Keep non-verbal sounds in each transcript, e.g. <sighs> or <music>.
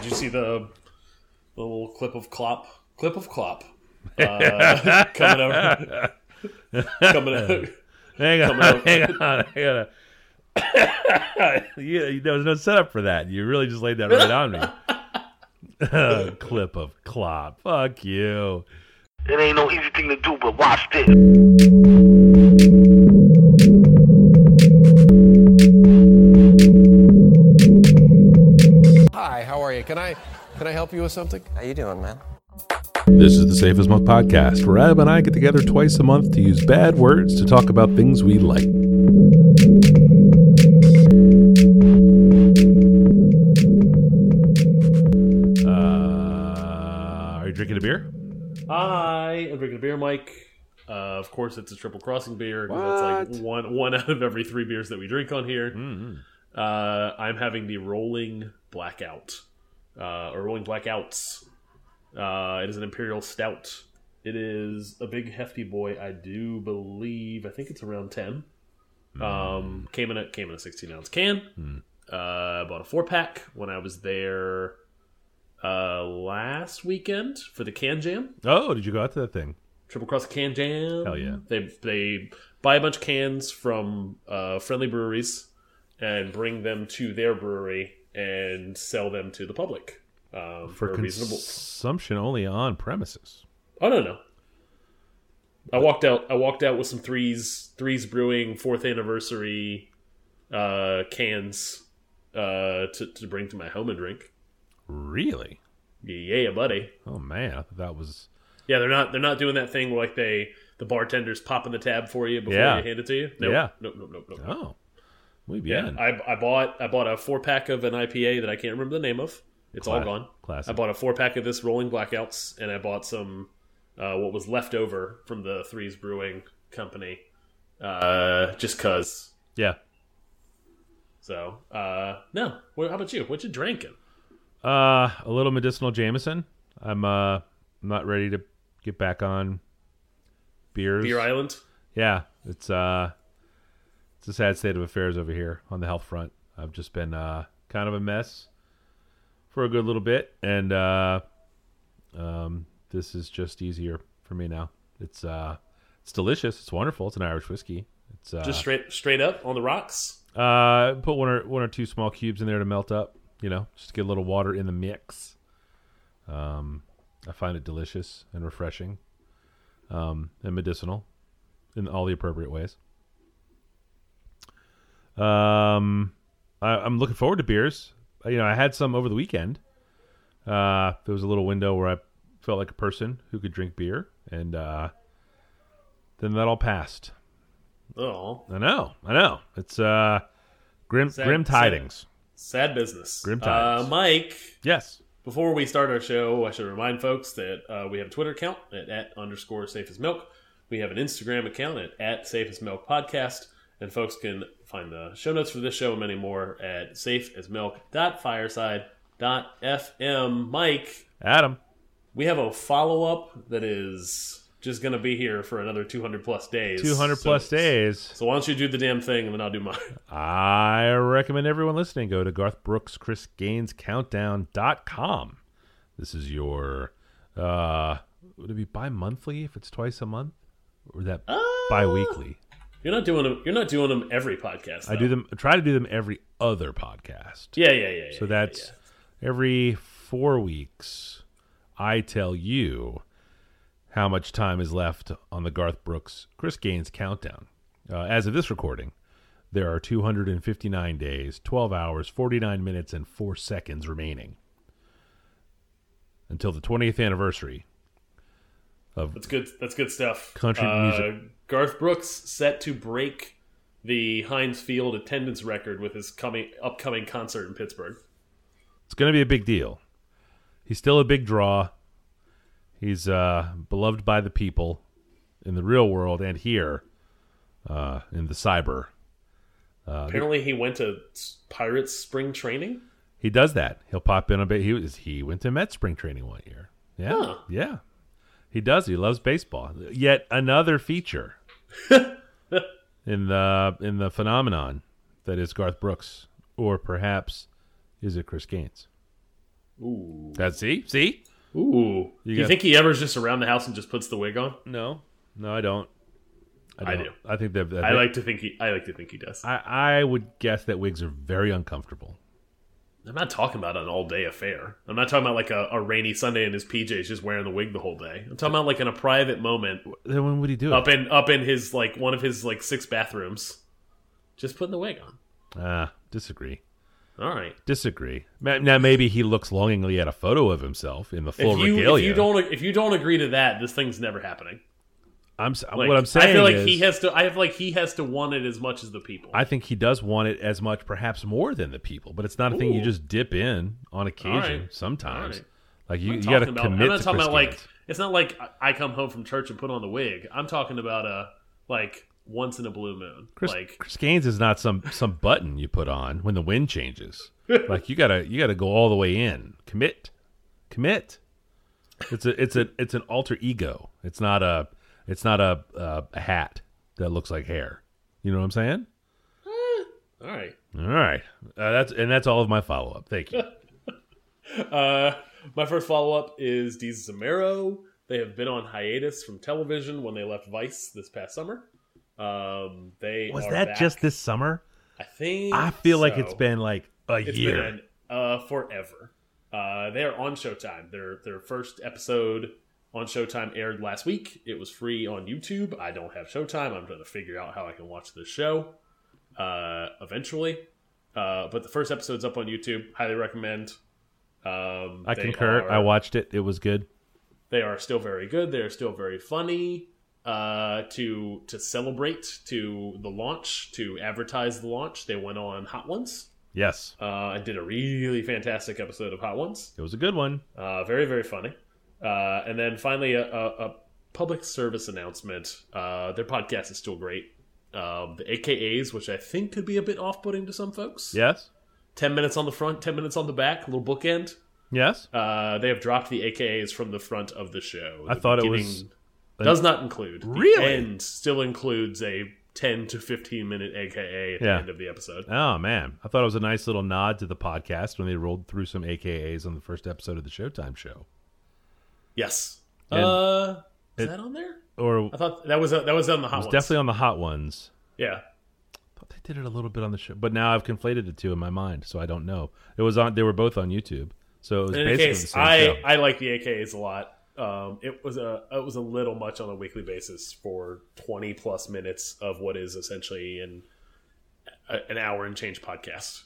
did you see the, the little clip of Klopp? Clip of Klopp uh, <laughs> coming over. coming out. Hang on, Coming out. hang on. I gotta. <laughs> you, there was no setup for that. You really just laid that right on me. <laughs> Clip of Klopp. Fuck you. It ain't no easy thing to do, but watch this. Help you with something? How you doing, man? This is the Safe as Milk podcast, where Ab and I get together twice a month to use bad words to talk about things we like. Uh, are you drinking a beer? I am drinking a beer, Mike. Uh, of course, it's a triple crossing beer. 'cause That's like one one out of every three beers that we drink on here. Uh, I'm having the Rolling Blackout, uh, or Rolling Blackouts. Uh, it is an Imperial Stout. It is a big hefty boy. I do believe. I think it's around ten. Um, came in a came in a 16 ounce can. Uh, I bought a four pack when I was there uh, last weekend for the Can Jam. Oh, did you go out to that thing? Triple Cross Can Jam. Hell yeah. They they buy a bunch of cans from uh, friendly breweries and bring them to their brewery and sell them to the public um, For for, reasonable. consumption only on premises. Oh no no. I walked out. I walked out with some threes threes brewing fourth anniversary uh, cans uh, to to bring to my home and drink. Really? Yeah, buddy. Oh man, I thought that was Yeah, they're not they're not doing that thing like they the bartenders popping the tab for you before Yeah. they hand it to you. Nope, Yeah. Nope. Nope. Nope. Nope. oh, muy Yeah. I, I bought I bought a four pack of an IPA that I can't remember the name of. It's all gone. classic. I bought a four pack of this Rolling Blackouts, and I bought some uh, what was left over from the Threes Brewing Company, uh, just cause. yeah. So uh, no, what, how about you? What you drinking? Uh, a little medicinal Jameson. I'm uh, I'm not ready to get back on beers. Beer Island. Yeah, it's uh, it's a sad state of affairs over here on the health front. I've just been uh, kind of a mess for a good little bit, and uh, um, this is just easier for me now. It's uh, it's delicious. It's wonderful. It's an Irish whiskey. It's uh, Just straight straight up on the rocks. uh, put one or one or two small cubes in there to melt up. You know, just to get a little water in the mix. Um, I find it delicious and refreshing, um, and medicinal in all the appropriate ways. Um, I, I'm looking forward to beers. Uh, You know, I had some over the weekend. Uh, there was a little window where I felt like a person who could drink beer, and uh, then that all passed. Oh, I know, I know. It's uh, grim, Sad- grim tidings. sad business. Grim Uh. Mike, Yes. Before we start our show, I should remind folks that uh, we have a Twitter account at, at underscore safe as milk. We have an Instagram account at, at safe as milk podcast. And folks can find the show notes for this show and many more at safeasmilk.fireside.fm. Mike, Adam. we have a follow up that is just going to be here for another 200 plus days. 200 So- plus days. So why don't you do the damn thing and then I'll do mine. <laughs> I recommend everyone listening go to Garth Brooks, Chris Gaines Countdown.com. This is your, uh, would it be bi monthly if it's twice a month? Or that Uh, bi weekly? You're not doing them. You're not doing them every podcast. I do them, I try to do them every other podcast. Yeah, yeah, yeah. So yeah, that's yeah. every four weeks. I tell you how much time is left on the Garth Brooks Chris Gaines countdown. Uh, as of this recording, there are 259 days, 12 hours, 49 minutes, and 4 seconds remaining until the 20th anniversary of That's good. That's good stuff. Country Uh, music. Garth Brooks set to break the Heinz Field attendance record with his coming upcoming concert in Pittsburgh. It's going to be a big deal. He's still a big draw. He's uh, beloved by the people in the real world and here uh, in the cyber. Apparently, he went to Pirates spring training. He does that. He'll pop in a bit. He was he went to Met spring training one year. Yeah, Huh. yeah. He does. He loves baseball. Yet another feature <laughs> in the in the phenomenon that is Garth Brooks, or perhaps is it Chris Gaines? Ooh. That's see, see. Ooh. Do you got- think he ever's just around the house and just puts the wig on? No, no, I don't. I don't. do. I think that. I like to think he. I like to think he does. I, I would guess that wigs are very uncomfortable. I'm not talking about an all day affair. I'm not talking about like a, a rainy Sunday in his PJs just wearing the wig the whole day. I'm talking about like in a private moment Then when would he do up it? in up in his like one of his like six bathrooms, just putting the wig on. Ah, disagree. All right. Disagree. Now maybe he looks longingly at a photo of himself in the full If you regalia. if you don't if you don't agree to that, this thing's never happening. I'm Like, what I'm saying I feel like is, he has to. I feel like he has to want it as much as the people. I think he does want it as much, perhaps more than the people. But it's not a thing you just dip in on occasion. right. Sometimes, right. like you, you got to commit I'm not talking about like it's not like I- I come home from church and put on the wig. I'm talking about a like once in a blue moon. Chris, like Chris Gaines is not some some button you put on when the wind changes. <laughs> like you gotta you gotta go all the way in. Commit, commit. It's a it's a it's an alter ego. It's not a it's not a a hat that looks like hair. You know what I'm saying? all right. All right, uh, that's and that's all of my follow up. Thank you. <laughs> Uh, my first follow up is Desus and Mero. They have been on hiatus from television when they left Vice this past summer. Um, they Was that back. just this summer? I think I feel like it's been like a It's year. been uh, forever. Uh, they are on Showtime. Their their first episode on Showtime aired last week. It was free on YouTube. I don't have Showtime. I'm trying to figure out how I can watch this show uh, eventually. Uh, but the first episode's up on YouTube. Highly recommend. Um, I concur. are- I watched it. It was good. they are still very good. They are still very funny. Uh, to to celebrate to the launch, to advertise the launch, they went on Hot Ones. Yes, Uh, and did a really fantastic episode of Hot Ones. it was a good one. Uh, very very funny. Uh, and then finally a, a, a public service announcement. Uh, their podcast is still great. Um, the AKAs, which I think could be a bit off-putting to some folks. Yes, Ten minutes on the front, ten minutes on the back, little bookend. yes. Uh, they have dropped the AKAs from the front of the show. I thought it was does not include. The Really? end still includes a ten to fifteen minute AKA at Yeah. the end of the episode. Oh man, I thought it was a nice little nod to the podcast when they rolled through some AKAs on the first episode of the Showtime show. Yes. And uh, is it- that on there? Or I thought that was that was on the hot it was ones. definitely on the hot ones. yeah. I thought they did it a little bit on the show, but now I've conflated the two in my mind, so I don't know. It was on. They were both on YouTube, so it was In basically the case, same I show. I like the AKAs a lot. Um, it was a it was a little much on a weekly basis for twenty plus minutes of what is essentially an an hour and change podcast.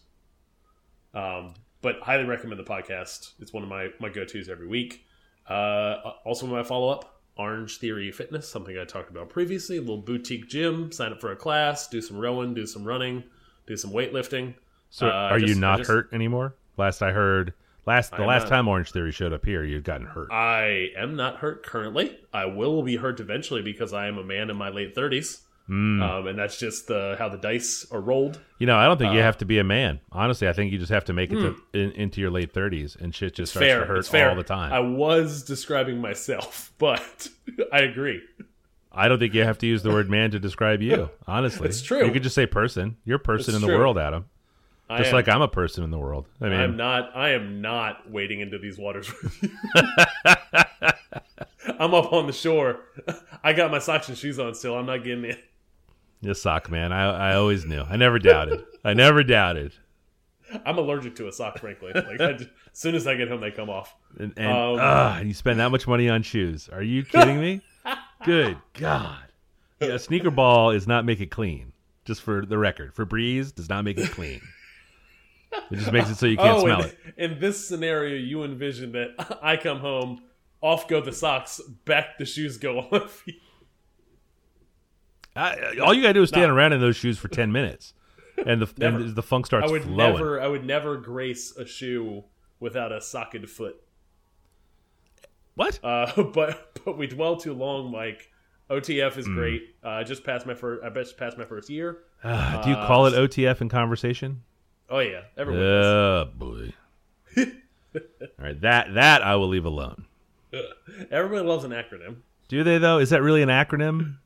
Um, but highly recommend the podcast. It's one of my my go tos every week. Uh, also, my follow up Orange Theory Fitness, something I talked about previously. A little boutique gym. Sign up for a class. Do some rowing. Do some running. Do some weightlifting. so, uh, are you not just- hurt anymore? Last I heard, last the last not. time Orange Theory showed up here, you'd gotten hurt. I am not hurt currently. I will be hurt eventually because I am a man in my late thirties, Hmm. um, and that's just the, how the dice are rolled. you know, I don't think you uh, have to be a man. Honestly, I think you just have to make it to, in, into your late thirties, and shit just starts Hmm. Fair, to hurt fair. all the time. I was describing myself, <laughs> but <laughs> I agree. I don't think you have to use the word man to describe you. <laughs> Honestly, It's true. You could just say person. You're a person It's in the true. world, Adam. Just am, like I'm a person in the world. I mean, I'm not. I am not wading into these waters with you. I'm up on the shore. I got my socks and shoes on still. I'm not getting in. You sock man. I I always knew. I never doubted. I never doubted. I'm allergic to a sock, frankly. <laughs> Like I just, as soon as I get home, they come off. And, and, Um, and you spend that much money on shoes. Are you kidding me? <laughs> Good God. Yeah, sneaker ball is not make it clean. Just for the record, Febreze does not make it clean. It just makes it so you can't oh, smell in, it. in this scenario, you envision that I come home, off go the socks, back the shoes go on my feet. I, all you gotta do is stand around in those shoes for ten minutes, and the and the funk starts I would flowing. never, I would never grace a shoe without a socked foot. What? Uh, <laughs> but but we dwell too long, Mike. OTF is great. Uh, I just passed my first. I just passed my first year. Ah, do you call it OTF in conversation? Oh yeah, everyone. does. Oh boy. <laughs> All right, that that I will leave alone. <laughs> Everybody loves an acronym. Do they though? Is that really an acronym?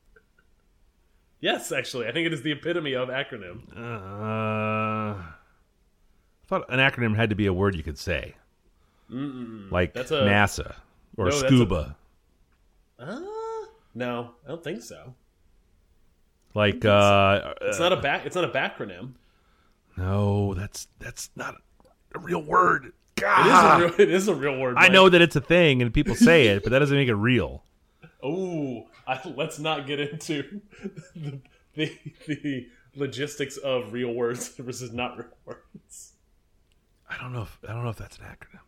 Yes, actually, I think it is the epitome of acronym. Uh, I thought an acronym had to be a word you could say. like That's a- NASA or No, that's a- Scuba. Uh, no, I don't think so. like uh, It's not a back. It's not a backronym. no, that's that's not a real word. God. is a real. <laughs> It is a real word. I know that it's a thing and people say it, but that doesn't make it real. Ooh, I, let's not get into <laughs> the, the the logistics of real words <laughs> versus not real words. I don't know if I don't know if that's an acronym.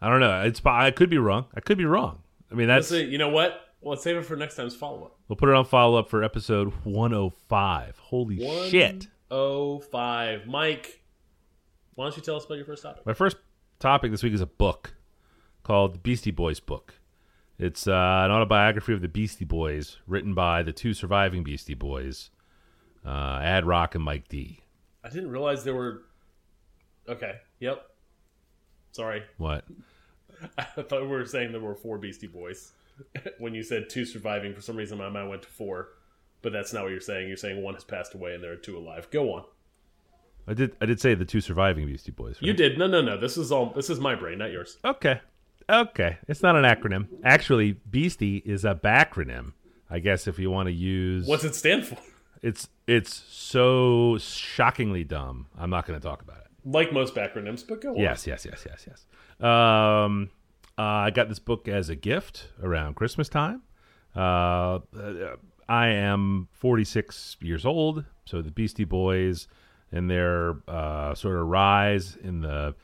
I don't know. It's I could be wrong. I could be wrong. I mean, that's Let's. You know what? Well, let's save it for next time's follow up. we'll put it on follow up for episode 105. Holy shit! Oh five, Mike. Why don't you tell us about your first topic? My first topic this week is a book called The Beastie Boys Book. It's uh, an autobiography of the Beastie Boys, written by the two surviving Beastie Boys, uh, Ad Rock and Mike D. I didn't realize there were. Okay. Yep. Sorry, What? <laughs> I thought we were saying there were four Beastie Boys. <laughs> when you said two surviving, for some reason my mind went to four. But that's not what you're saying. You're saying one has passed away and there are two alive. Go on. I did. I did say the two surviving Beastie Boys. Right? You did. No, no, no. This is all. This is my brain, not yours. Okay. Okay. It's not an acronym. Actually, Beastie is a backronym. I guess if you want to use What's it stand for? it's it's so shockingly dumb. I'm not going to talk about it. Like most backronyms, but go on. Yes, yes, yes, yes, yes. Um, uh, I got this book as a gift around Christmas time. Uh, I am 46 years old, so the Beastie Boys and their uh, sort of rise in the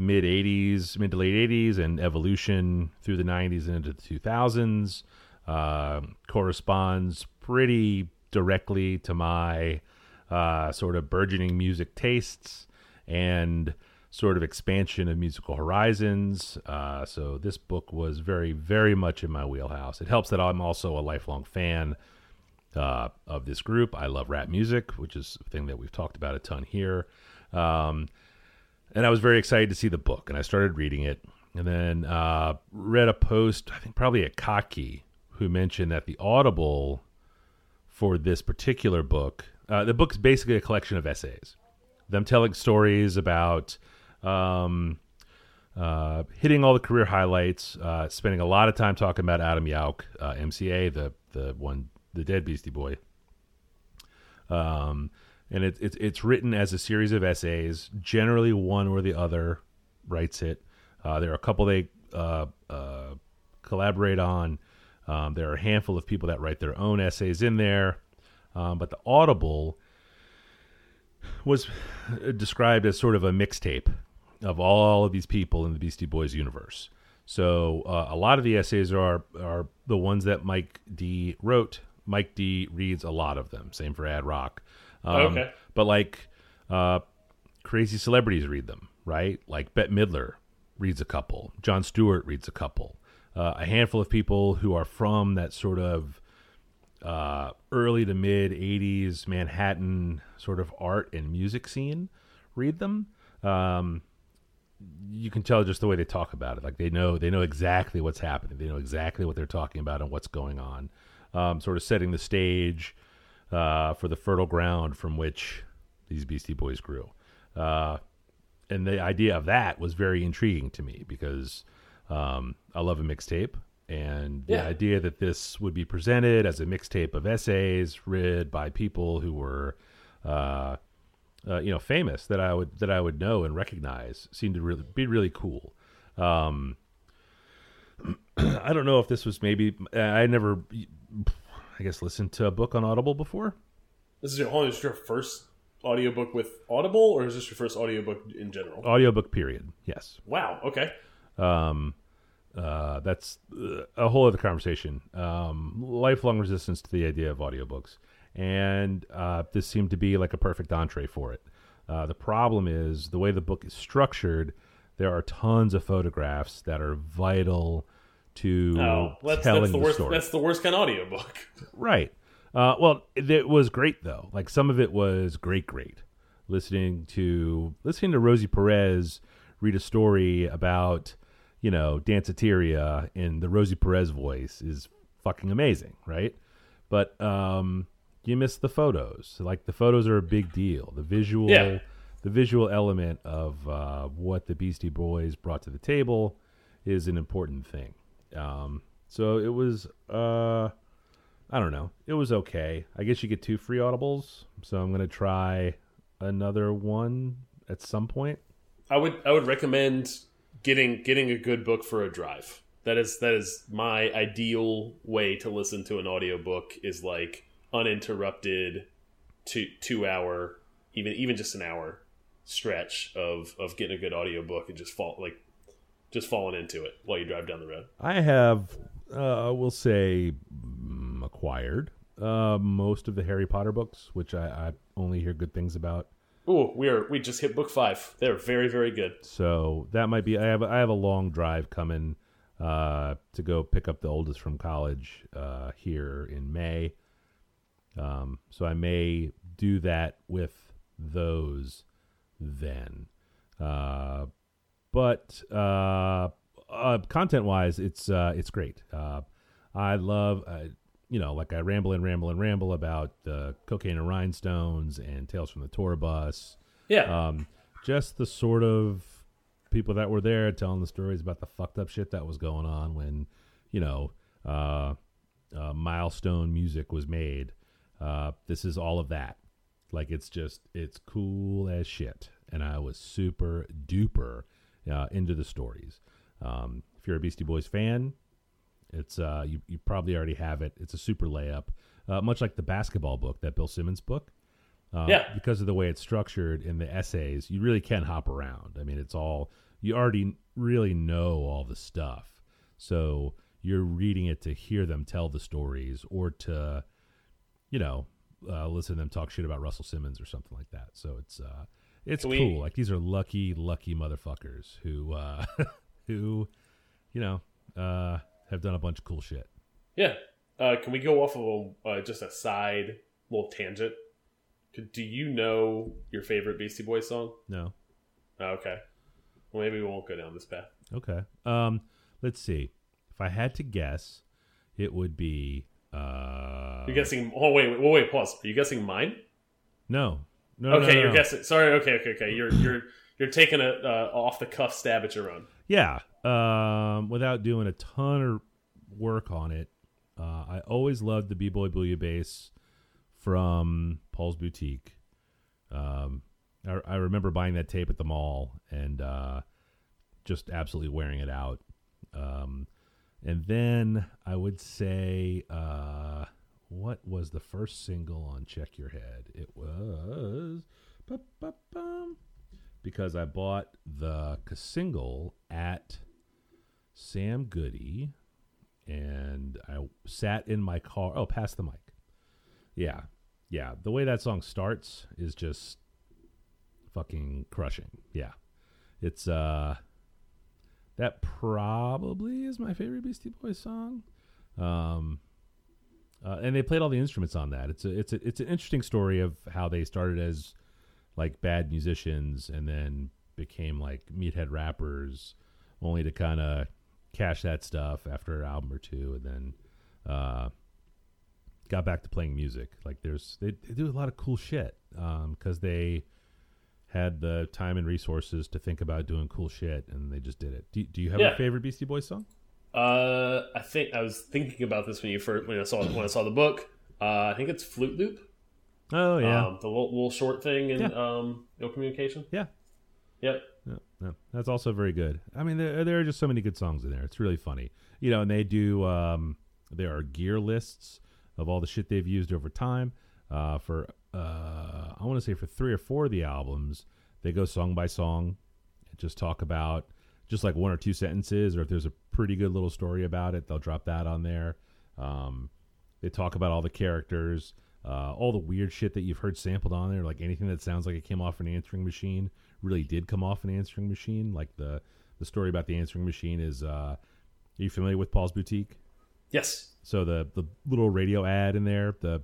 mid 80s, mid to late 80s, and evolution through the 90s and into the 2000s uh, corresponds pretty directly to my uh, sort of burgeoning music tastes and sort of expansion of musical horizons. Uh, so this book was very, very much in my wheelhouse. It helps that I'm also a lifelong fan uh, of this group. I love rap music, which is a thing that we've talked about a ton here. Um, and I was very excited to see the book, and I started reading it, and then uh, read a post, I think probably at Cocky, who mentioned that the Audible for this particular book, uh, the book's basically a collection of essays, them telling stories about um, uh, hitting all the career highlights, uh, spending a lot of time talking about Adam Yauch, uh, MCA, the the one, the dead Beastie Boy. Um, and it's it's it's written as a series of essays. Generally, one or the other writes it. Uh, there are a couple they uh, uh, collaborate on. Um, there are a handful of people that write their own essays in there. Um, but the Audible was described as sort of a mixtape of all of these people in the Beastie Boys universe. So uh, a lot of the essays are are the ones that Mike D wrote. Mike D reads a lot of them. Same for Ad Rock. Um, Okay. But like uh, crazy celebrities read them, right? Like Bette Midler reads a couple. Jon Stewart reads a couple. Uh, a handful of people who are from that sort of uh, early to mid 80s Manhattan sort of art and music scene read them. Um, you can tell just the way they talk about it. Like they know they know exactly what's happening. They know exactly what they're talking about and what's going on. Um, sort of setting the stage uh, for the fertile ground from which these Beastie Boys grew. Uh, and the idea of that was very intriguing to me because um, I love a mixtape, and the Yeah. idea that this would be presented as a mixtape of essays read by people who were, uh, uh, you know, famous that I would that I would know and recognize seemed to really be really cool. Um, <clears throat> I don't know if this was maybe I never, I guess, listened to a book on Audible before. This is your, hold on, is your first audiobook with Audible, or is this your first audiobook in general? Audiobook period. Yes. Wow. Okay. Um, uh, that's uh, a whole other conversation. Um, lifelong resistance to the idea of audiobooks, and uh, this seemed to be like a perfect entree for it. Uh, the problem is the way the book is structured. There are tons of photographs that are vital to Oh, that's, telling that's the the worst. story. That's the worst kind of audiobook. <laughs> Right. Uh, well, it, it was great though. Like some of it was great, great. Listening to listening to Rosie Perez read a story about you know danceteria in the Rosie Perez voice is fucking amazing, right? But um, you miss the photos. Like the photos are a big deal. The visual, Yeah. the visual element of uh, what the Beastie Boys brought to the table is an important thing. Um, so it was, uh, I don't know, it was okay. I guess you get two free audibles, so I'm gonna try another one at some point. I would I would recommend getting getting a good book for a drive. That is that is my ideal way to listen to an audiobook is like uninterrupted two two hour even even just an hour stretch of of getting a good audiobook and just fall like just falling into it while you drive down the road. I have, uh, we'll say, mm, acquired uh, most of the Harry Potter books, which I, I only hear good things about. Ooh, we are we just hit book five. They're very very good. So that might be. I have I have a long drive coming uh, to go pick up the oldest from college uh, here in May. Um, so I may do that with those then. Uh, but uh, uh, content wise, it's uh, it's great. Uh, I love, uh, you know, like I ramble and ramble and ramble about the cocaine and rhinestones and tales from the tour bus. Yeah, Um, just the sort of people that were there telling the stories about the fucked up shit that was going on when, you know, uh, uh, milestone music was made. Uh, this is all of that. Like it's just it's cool as shit, and I was super duper uh, into the stories. Um, if you're a Beastie Boys fan, it's uh, you you probably already have it. It's a super layup, uh, much like the basketball book, that Bill Simmons book. Uh, Yeah. Because of the way it's structured in the essays, you really can hop around. I mean, it's all you already really know all the stuff, so you're reading it to hear them tell the stories or to, you know, uh, listen to them talk shit about Russell Simmons or something like that. So it's uh, it's Can we- cool. Like these are lucky, lucky motherfuckers who uh, <laughs> who, you know, uh, have done a bunch of cool shit. yeah. Uh, can we go off of a, uh, just a side little tangent? Could, do you know your favorite Beastie Boys song? No, Oh, okay. Well, maybe we won't go down this path. okay. Um, let's see. If I had to guess, it would be. Uh, You're guessing. Oh wait, wait, wait, pause. Are you guessing mine? no, no. no, okay, no, you're no. guessing. Sorry. Okay, okay, okay. You're you're you're taking a uh, off the cuff stab at your own. Yeah. Um, without doing a ton of work on it, uh, I always loved the B Boy Bouillabaisse from Paul's Boutique. Um, I, I remember buying that tape at the mall and uh, just absolutely wearing it out. Um, and then I would say, uh, what was the first single on Check Your Head? It was. because I bought the single at Sam Goody, and I sat in my car. Oh, pass the mic. Yeah, yeah. The way that song starts is just fucking crushing. Yeah, it's uh, that probably is my favorite Beastie Boys song. Um, uh, and they played all the instruments on that. It's a it's a it's an interesting story of how they started as like bad musicians and then became like meathead rappers, only to kind of cash that stuff after an album or two, and then uh, got back to playing music. Like there's they, they do a lot of cool shit because they had the time and resources to think about doing cool shit, and they just did it. Do, do you have Yeah. a favorite Beastie Boys song? Uh, I think I was thinking about this when you first when I saw when I saw the book. Uh, I think it's Flute Loop. Oh yeah, Um, the little, little short thing in Yeah. um, no communication. yeah. Yep. No, no, that's also very good. I mean, there, there are just so many good songs in there. It's really funny, you know. And they do. Um, there are gear lists of all the shit they've used over time. Uh, for uh, I want to say for three or four of the albums, they go song by song, and just talk about just like one or two sentences, or if there's a pretty good little story about it, they'll drop that on there. Um, they talk about all the characters, uh, all the weird shit that you've heard sampled on there, like anything that sounds like it came off an answering machine really did come off an answering machine. Like the the story about the answering machine is, uh, are you familiar with Paul's Boutique? Yes. So the the little radio ad in there, the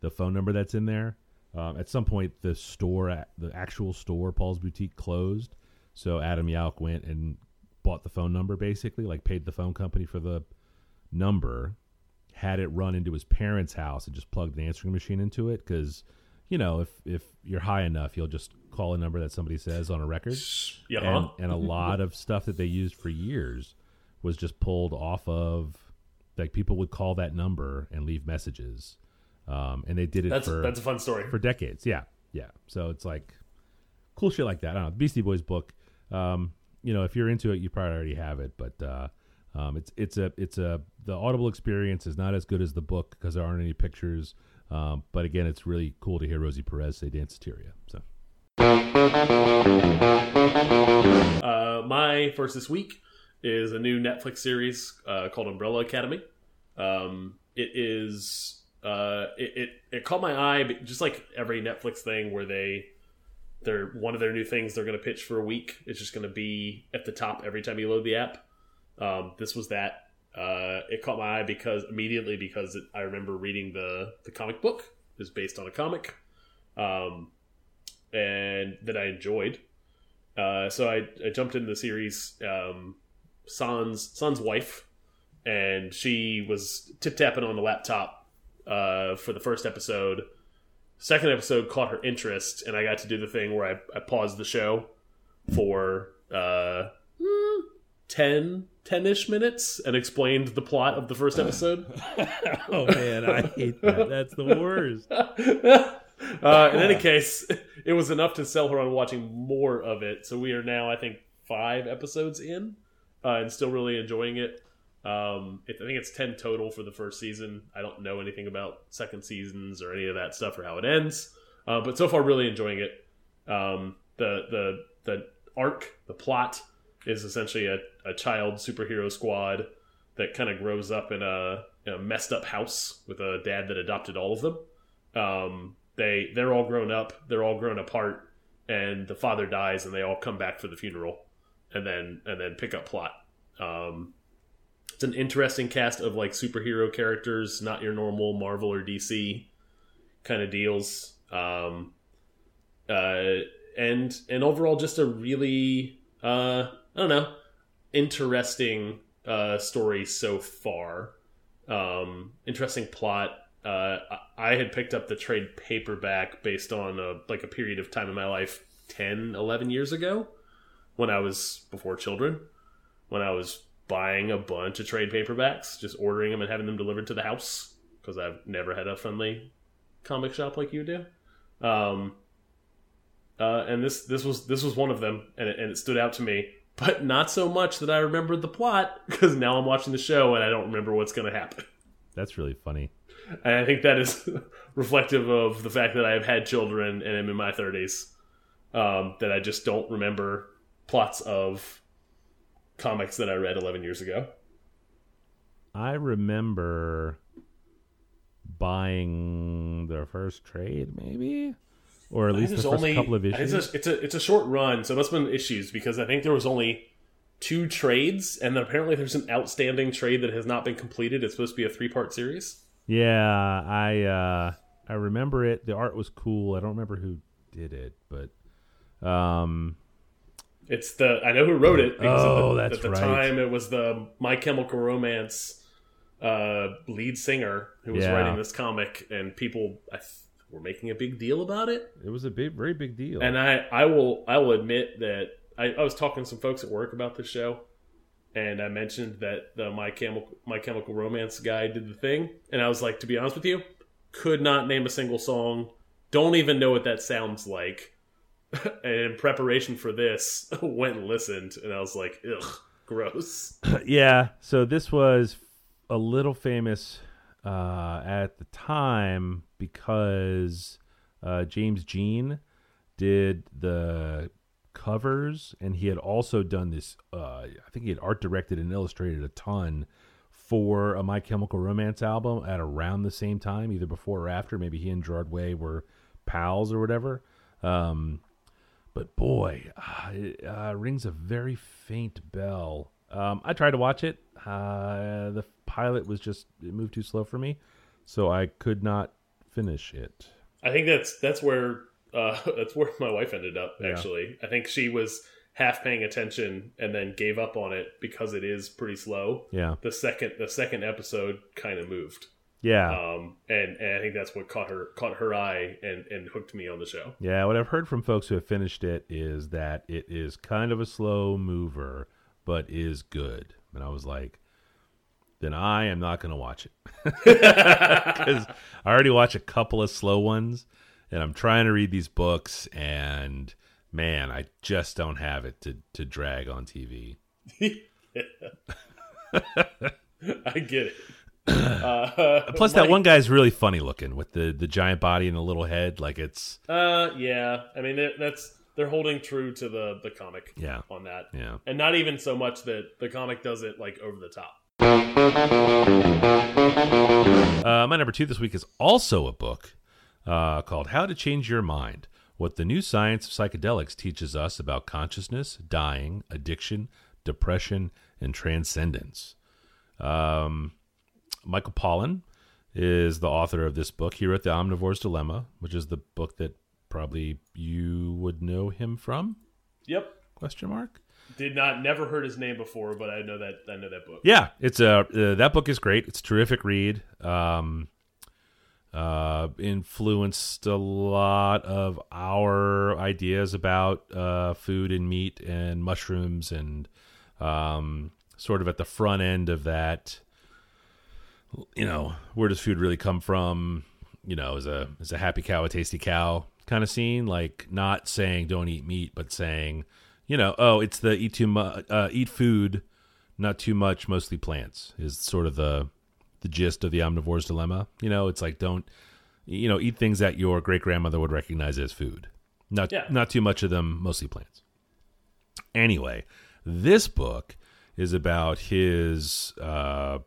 the phone number that's in there. Um, at some point, the store, the actual store, Paul's Boutique, closed. So Adam Yauch went and bought the phone number, basically, like paid the phone company for the number, had it run into his parents' house, and just plugged an answering machine into it because, you know, if if you're high enough, you'll just call a number that somebody says on a record. Yeah. And, and a lot of stuff that they used for years was just pulled off of like people would call that number and leave messages. Um, and they did it That's for that's a fun story. for decades. Yeah, yeah. So it's like cool shit like that. I don't know. The Beastie Boys book. Um, you know, if you're into it, you probably already have it. But uh, um, it's it's a it's a the Audible experience is not as good as the book because there aren't any pictures. Um, but again, it's really cool to hear Rosie Perez say "Dance Danceteria." So Uh, my first this week is a new Netflix series uh, called Umbrella Academy. Um, it is uh, it, it it caught my eye, just like every Netflix thing where they they're one of their new things they're going to pitch for a week. It's just going to be at the top every time you load the app. Um, this was that. Uh, it caught my eye because immediately because it, I remember reading the the comic book is based on a comic, um, and that I enjoyed. Uh, so I, I jumped into the series. Um, San's San's wife, and she was tip tapping on the laptop uh, for the first episode. Second episode caught her interest, and I got to do the thing where I, I paused the show for uh, 10 10-ish minutes and explained the plot of the first episode. <laughs> oh man, I hate that. That's the worst. <laughs> uh, in any case, it was enough to sell her on watching more of it. So we are now, I think, five episodes in, uh, and still really enjoying it. Um, it, I think it's ten total for the first season. I don't know anything about second seasons or any of that stuff or how it ends, uh, but so far, really enjoying it. Um, the the the arc, the plot is essentially a, a child superhero squad that kind of grows up in a, in a messed up house with a dad that adopted all of them. Um, they they're all grown up, they're all grown apart, and the father dies, and they all come back for the funeral, and then and then pick up plot. Um, it's an interesting cast of like superhero characters, not your normal Marvel or DC kind of deals. Um, uh, and and overall, just a really uh, I don't know, interesting uh, story so far. Um, interesting plot. Uh, I had picked up the trade paperback based on a, like a period of time in my life 10, 11 years ago when I was before children, when I was buying a bunch of trade paperbacks, just ordering them and having them delivered to the house because I've never had a friendly comic shop like you do. Um, uh, and this this was this was one of them, and it, and it stood out to me, but not so much that I remembered the plot because now I'm watching the show and I don't remember what's going to happen. That's really funny. And I think that is <laughs> reflective of the fact that I have had children and am in my 30s. Um, that I just don't remember plots of comics that I read 11 years ago. I remember buying the first trade, maybe, or at least the first only- couple of issues. It's a, it's a it's a short run, so it must have been issues because I think there was only two trades, and then apparently there's an outstanding trade that has not been completed. It's supposed to be a three part series. Yeah, I uh, I remember it. The art was cool. I don't remember who did it, but um, It's the I know who wrote it because Oh, at the, that's at the right. time it was the My Chemical Romance uh, lead singer who was Yeah. writing this comic, and people I th were making a big deal about it. it was a big, very big deal. And I, I will I will admit that I, I was talking to some folks at work about this show, and I mentioned that the My Chemical My Chemical Romance guy did the thing, and I was like, to be honest with you, could not name a single song, don't even know what that sounds like. <laughs> and in preparation for this, <laughs> went and listened, and I was like, ugh, gross. <laughs> yeah, so this was a little famous uh, at the time because uh, James Jean did the covers, and he had also done this. Uh, I think he had art directed and illustrated a ton for a My Chemical Romance album at around the same time, either before or after. Maybe he and Gerard Way were pals or whatever. Um, but boy, uh, it uh, rings a very faint bell. Um, I tried to watch it. Uh, the pilot was just it moved too slow for me, so I could not finish it. I think that's that's where uh, <laughs> that's where my wife ended up. Actually, I think she was half paying attention and then gave up on it because it is pretty slow. Yeah, The second the second episode kind of moved. Yeah. Um, and, and I think that's what caught her caught her eye and, and hooked me on the show. Yeah, what I've heard from folks who have finished it is that it is kind of a slow mover, but is good. And I was like, then I am not going to watch it. <laughs> Because I already watch a couple of slow ones, and I'm trying to read these books, and man, I just don't have it to, to drag on TV. <laughs> I get it. Uh, <laughs> Plus, that Mike- one guy's really funny looking with the, the giant body and the little head. Like, it's, Uh, yeah. I mean, it, that's they're holding true to the the comic. Yeah. On that. Yeah. And not even so much that the comic does it like over the top. Uh, my number two this week is also a book uh, called How to Change Your Mind What the New Science of Psychedelics Teaches Us About Consciousness, Dying, Addiction, Depression, and Transcendence. Um, Michael Pollan is the author of this book. He wrote The Omnivore's Dilemma, which is the book that probably you would know him from? Yep. Question mark. Did not never heard his name before, but I know that I know that book. Yeah, it's a uh, that book is great. It's a terrific read. Um, uh, influenced a lot of our ideas about uh, food and meat and mushrooms, and um, sort of at the front end of that. You know, where does food really come from? You know, is a is a happy cow a tasty cow kind of scene? Like not saying don't eat meat, but saying, you know, oh, it's the eat too much, uh, eat food not too much, mostly plants is sort of the the gist of the omnivore's dilemma. You know, it's like don't you know eat things that your great grandmother would recognize as food. Not Yeah. not too much of them, mostly plants. Anyway, this book is about his uh,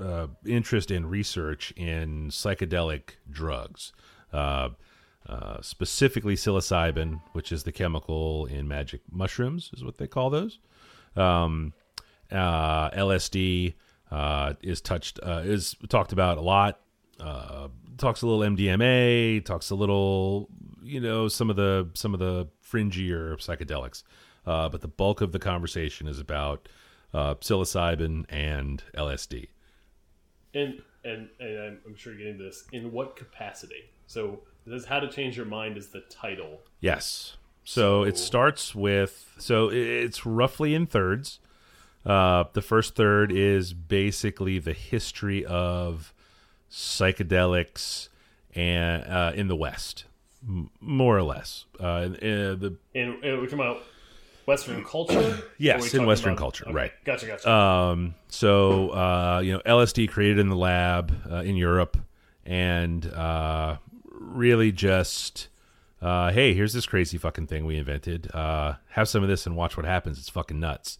uh, interest in research in psychedelic drugs. Uh, uh, specifically psilocybin, which is the chemical in magic mushrooms, is what they call those. Um, uh, LSD is touched is talked about a lot. Talks a little MDMA. Talks a little, you know, some of the some of the fringier psychedelics. Uh, but the bulk of the conversation is about uh, psilocybin and LSD. And and and I'm, I'm sure you're getting this. In what capacity? So this is how to change your mind is the title. Yes. So, it starts with so it's roughly in thirds. Uh, the first third is basically the history of psychedelics and uh, in the West, more or less. Uh, uh, the And, and talking about Western culture. <clears throat> Yes, Or are we in Western about- culture, okay, right. Gotcha, gotcha. Um, so uh, you know, LSD created in the lab uh, in Europe, and uh, really just uh, hey, here's this crazy fucking thing we invented. Uh, have some of this and watch what happens. It's fucking nuts.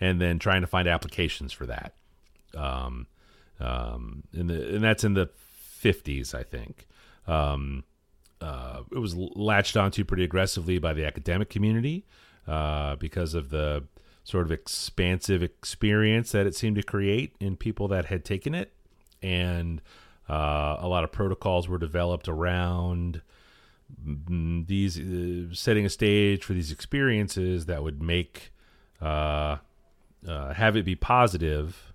And then trying to find applications for that. Um, um, in the and that's in the 50s, I think. Um, uh, it was latched onto pretty aggressively by the academic community uh, because of the sort of expansive experience that it seemed to create in people that had taken it, and uh, a lot of protocols were developed around these uh, setting a stage for these experiences that would make uh, uh, have it be positive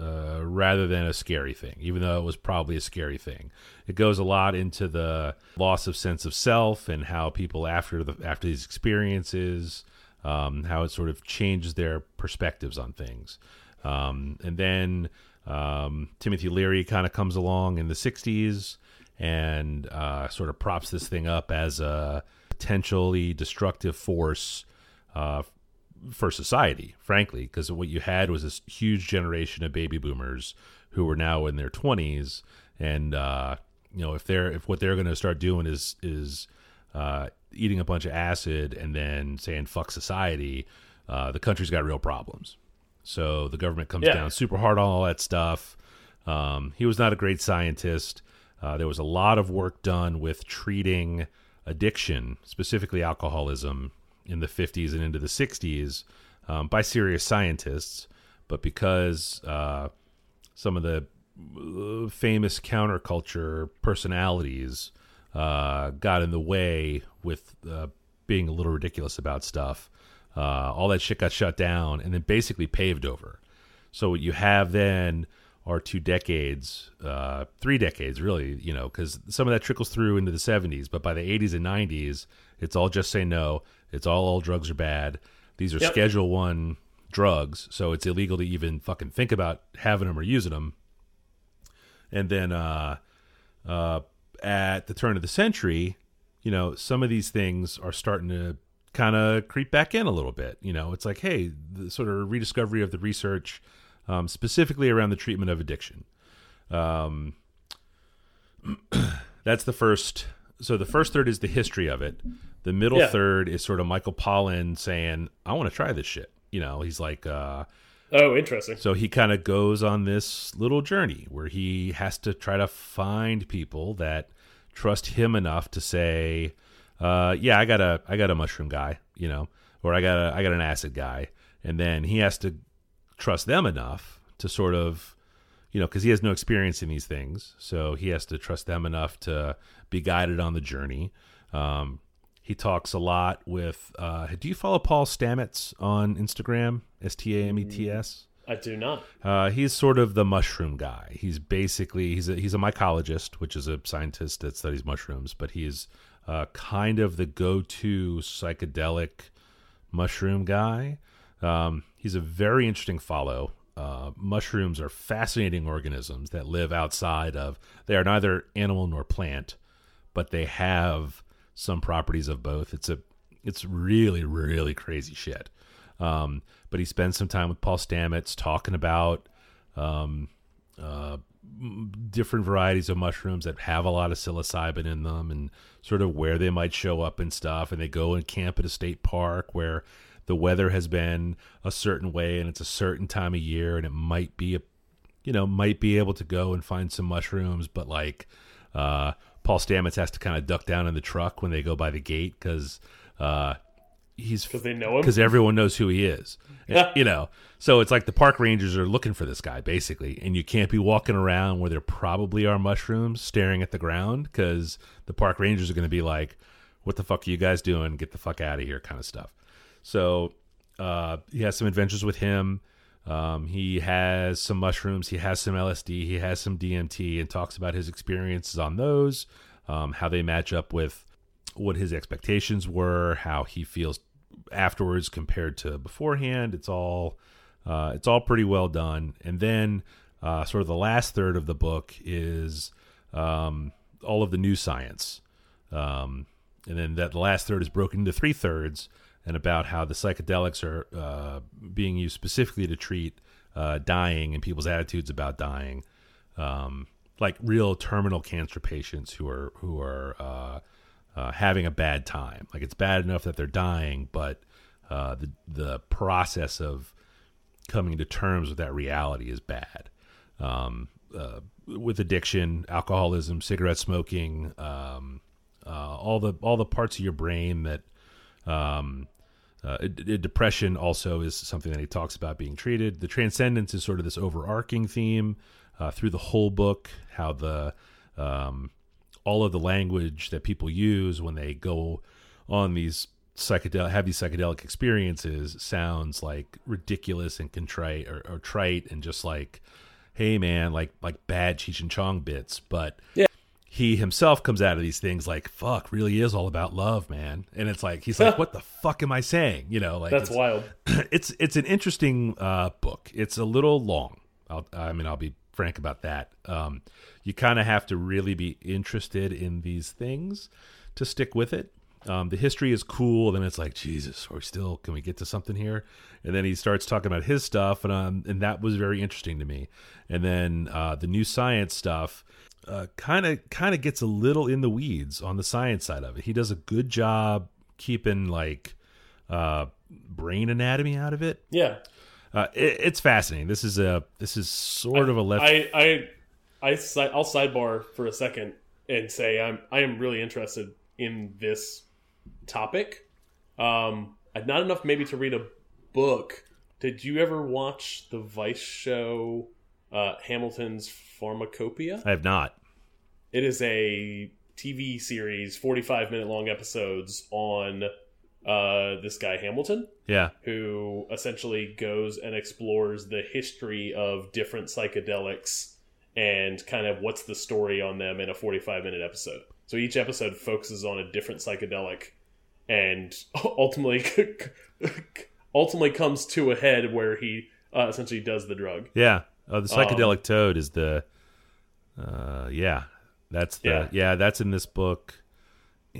uh, rather than a scary thing, even though it was probably a scary thing. It goes a lot into the loss of sense of self and how people after the after these experiences, um, how it sort of changes their perspectives on things. Um, and then um, Timothy Leary kind of comes along in the '60s and uh, sort of props this thing up as a potentially destructive force uh, for society, frankly, because what you had was this huge generation of baby boomers who were now in their twenties, and uh, you know if they're if what they're going to start doing is is uh, eating a bunch of acid and then saying fuck society, uh, the country's got real problems. So the government comes Yeah. down super hard on all that stuff. Um, he was not a great scientist. Uh, there was a lot of work done with treating addiction, specifically alcoholism, in the 50s and into the 60s um, by serious scientists. But because uh, some of the uh, famous counterculture personalities uh, got in the way with uh, being a little ridiculous about stuff, uh, all that shit got shut down and then basically paved over. So what you have then are two decades, uh, three decades, really, you know, because some of that trickles through into the 70s. But by the 80s and 90s, it's all just say no. It's all all drugs are bad. These are Yep. Schedule One drugs, so it's illegal to even fucking think about having them or using them. And then uh, uh, at the turn of the century, you know, some of these things are starting to kind of creep back in a little bit. You know, it's like, hey, the sort of rediscovery of the research, um, specifically around the treatment of addiction. Um, <clears throat> that's the first. So the first third is the history of it. The middle Yeah. third is sort of Michael Pollan saying, "I want to try this shit." You know, he's like, uh, Oh, interesting. so he kind of goes on this little journey where he has to try to find people that trust him enough to say, uh, "Yeah, I got a I got a mushroom guy," you know, or I got a I got an acid guy, and then he has to trust them enough to sort of, you know, because he has no experience in these things, so he has to trust them enough to be guided on the journey. Um, he talks a lot with. Uh, do you follow Paul Stamets on Instagram? S T A M E T S. I do not. Uh, he's sort of the mushroom guy. He's basically he's a, he's a mycologist, which is a scientist that studies mushrooms, but he's uh, kind of the go-to psychedelic mushroom guy. Um, he's a very interesting follow. Uh, mushrooms are fascinating organisms that live outside of. They are neither animal nor plant, but they have some properties of both. It's a it's really really crazy shit. Um, but he spends some time with Paul Stamets talking about um, uh, different varieties of mushrooms that have a lot of psilocybin in them and sort of where they might show up and stuff. And they go and camp at a state park where the weather has been a certain way and it's a certain time of year and it might be a you know might be able to go and find some mushrooms but like uh paul stamets has to kind of duck down in the truck when they go by the gate because uh he's 'Cause they know him? because everyone knows who he is <laughs> you know so it's like the park rangers are looking for this guy basically and you can't be walking around where there probably are mushrooms staring at the ground because the park rangers are going to be like what the fuck are you guys doing get the fuck out of here kind of stuff so uh, he has some adventures with him. Um, he has some mushrooms. He has some LSD. He has some DMT, and talks about his experiences on those, um, how they match up with what his expectations were, how he feels afterwards compared to beforehand. It's all uh, it's all pretty well done. And then uh, sort of the last third of the book is um, all of the new science. Um, and then that last third is broken into three thirds and about how the psychedelics are uh, being used specifically to treat uh, dying and people's attitudes about dying, um, like real terminal cancer patients who are who are uh, uh, having a bad time. Like it's bad enough that they're dying, but uh, the the process of coming to terms with that reality is bad. Um, uh, with addiction, alcoholism, cigarette smoking, um, all the all the parts of your brain that um, uh, depression also is something that he talks about being treated. The transcendence is sort of this overarching theme uh, through the whole book. How the um, all of the language that people use when they go on these psychedelic have these psychedelic experiences sounds like ridiculous and contrite or, or trite and just like, hey man, like like bad Cheech and Chong bits, but Yeah. He himself comes out of these things like fuck really is all about love man and it's like he's like <laughs> what the fuck am i saying you know like That's it's, wild. <clears throat> it's it's an interesting uh book it's a little long I'll, i mean i'll be frank about that um you kind of have to really be interested in these things to stick with it um, the history is cool. Then it's like Jesus, are we still? Can we get to something here? And then he starts talking about his stuff, and um, and that was very interesting to me. And then uh, the new science stuff kind of kind of gets a little in the weeds on the science side of it. He does a good job keeping like uh, brain anatomy out of it. Yeah. Uh, it. It's fascinating. This is a this is sort of a left. I I I si- I'll sidebar for a second and say I'm I am really interested in this topic. Um, not enough maybe to read a book. Did you ever watch the Vice show uh, Hamilton's Pharmacopeia? I have not. It is a TV series, 45 minute long episodes on uh, this guy Hamilton, Yeah. who essentially goes and explores the history of different psychedelics and kind of what's the story on them in a 45 minute episode. So each episode focuses on a different psychedelic and <laughs> ultimately <laughs> ultimately comes to a head where he uh, essentially does the drug. Yeah. Oh, the psychedelic Um, toad is the. Uh, yeah, that's the yeah. Yeah. That's in this book.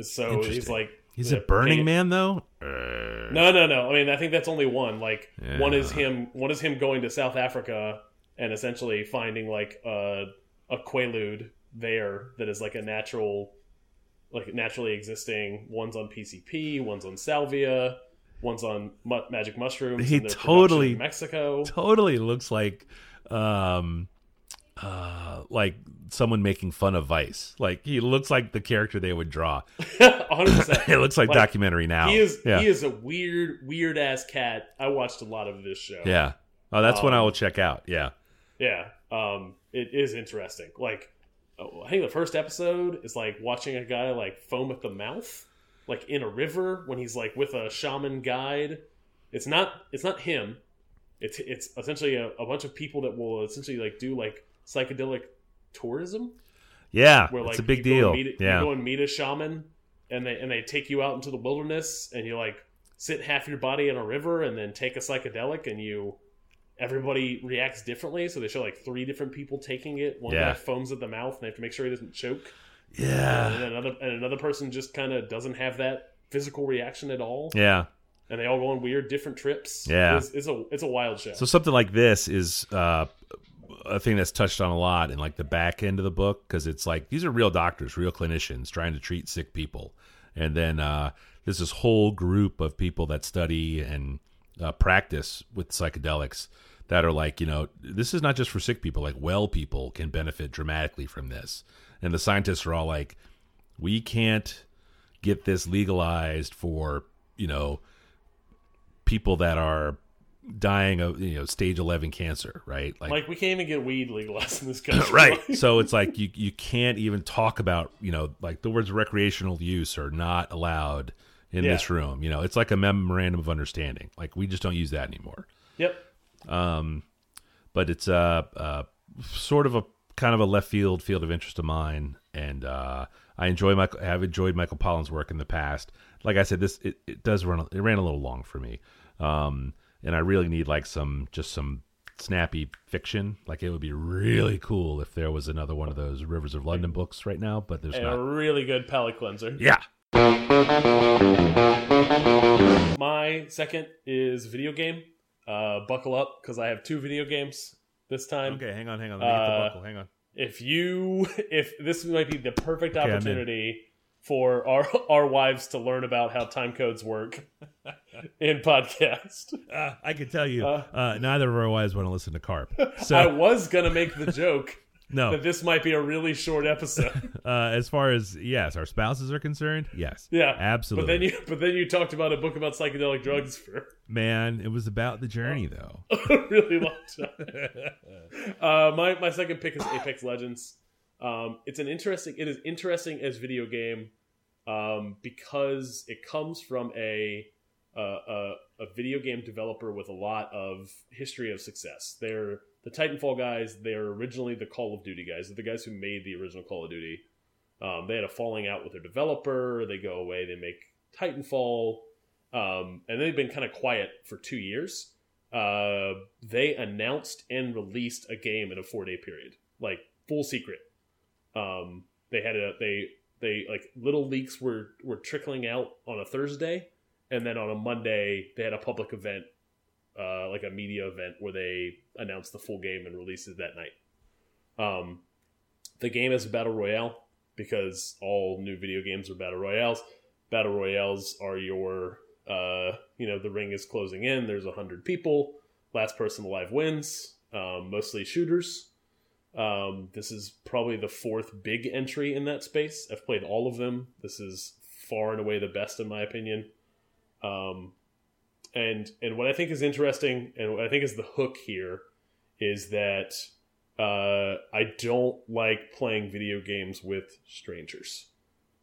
So he's like He's yeah, a Burning Man though. No, no, no. I mean, I think that's only one. Like one is him. One is him going to South Africa and essentially finding like a a quaalude there that is like a natural, like naturally existing. One's on PCP. One's on salvia. One's on mu magic mushrooms. He totally- Mexico. totally looks like, um, uh, like someone making fun of Vice. Like he looks like the character they would draw. <laughs> <laughs> it looks like, Like, documentary now. He is. Yeah. He is a weird, weird ass cat. I watched a lot of this show. yeah. Oh, that's one I Um, will check out. Yeah. Yeah, um, it is interesting. Like, oh, I think the first episode is like watching a guy like foam at the mouth, like in a river when he's like with a shaman guide. It's not. It's not him. It's it's essentially a, a bunch of people that will essentially like do like psychedelic tourism, Yeah. where it's a big deal. meet, yeah. you go and meet a shaman, and they and they take you out into the wilderness, and you like sit half your body in a river, and then take a psychedelic, and you everybody reacts differently. So they show like three different people taking it. One Yeah. guy foams at the mouth, and they have to make sure he doesn't choke. yeah. And then another and another person just kind of doesn't have that physical reaction at all, Yeah. and they all go on weird different trips. Yeah. it's, it's a it's a wild show. So something like this is uh, a thing that's touched on a lot in like the back end of the book because it's like these are real doctors, real clinicians trying to treat sick people, and then uh, there's this whole group of people that study and uh, practice with psychedelics that are like, you know, this is not just for sick people. Like well people can benefit dramatically from this, and the scientists are all like, we can't get this legalized for you know people that are dying of you know stage 11 cancer right like, like we can't even get weed legalized in this <laughs> country. right <laughs> so it's like you you can't even talk about you know like the words recreational use are not allowed in Yeah. this room you know it's like a memorandum of understanding like we just don't use that anymore yep. um but it's uh, uh sort of a kind of a left field field of interest of mine and uh I enjoy Michael. I've enjoyed Michael Pollan's work in the past. Like I said, this it, it does run. It ran a little long for me, um, and I really need like some just some snappy fiction. Like it would be really cool if there was another one of those Rivers of London books right now, but there's And a really good palate cleanser. Yeah, My second is video game. Uh, buckle up because I have two video games this time. Okay, hang on, hang on. Let me get the Uh, buckle. Hang on. If you, <laughs> if this might be the perfect I'm in. opportunity for our <laughs> our wives to learn about how time codes work <laughs> in podcast. Uh, I can tell you, uh, uh, neither of our wives want to listen to Karp. So I was gonna make the joke <laughs> no, that this might be a really short episode. uh, as far as yes, our spouses are concerned, yes, Yeah, absolutely. But then you, but then you talked about a book about psychedelic drugs for Man, it was about the journey though. a really long time. uh, my my second pick is Apex Legends. Um, it's an interesting. It is interesting as video game um, because it comes from a, a a a video game developer with a lot of history of success. They're the Titanfall guys. They're originally the Call of Duty guys. They're the guys who made the original Call of Duty. Um, they had a falling out with their developer. They go away. They make Titanfall, um, and they've been kind of quiet for two years. Uh, they announced and released a game in a four day period, like full secret. Um, they had a they they like little leaks were were trickling out on a Thursday, and then on a Monday they had a public event, uh, like a media event where they announced the full game and released it that night. Um, the game is a battle royale because all new video games are battle royales. Battle royales are your, uh, you know, the ring is closing in. There's a hundred people. Last person alive wins. Um, mostly shooters. Um, this is probably the fourth big entry in that space. I've played all of them. This is far and away the best in my opinion. Um, and and what I think is interesting, and what I think is the hook here, is that uh, I don't like playing video games with strangers.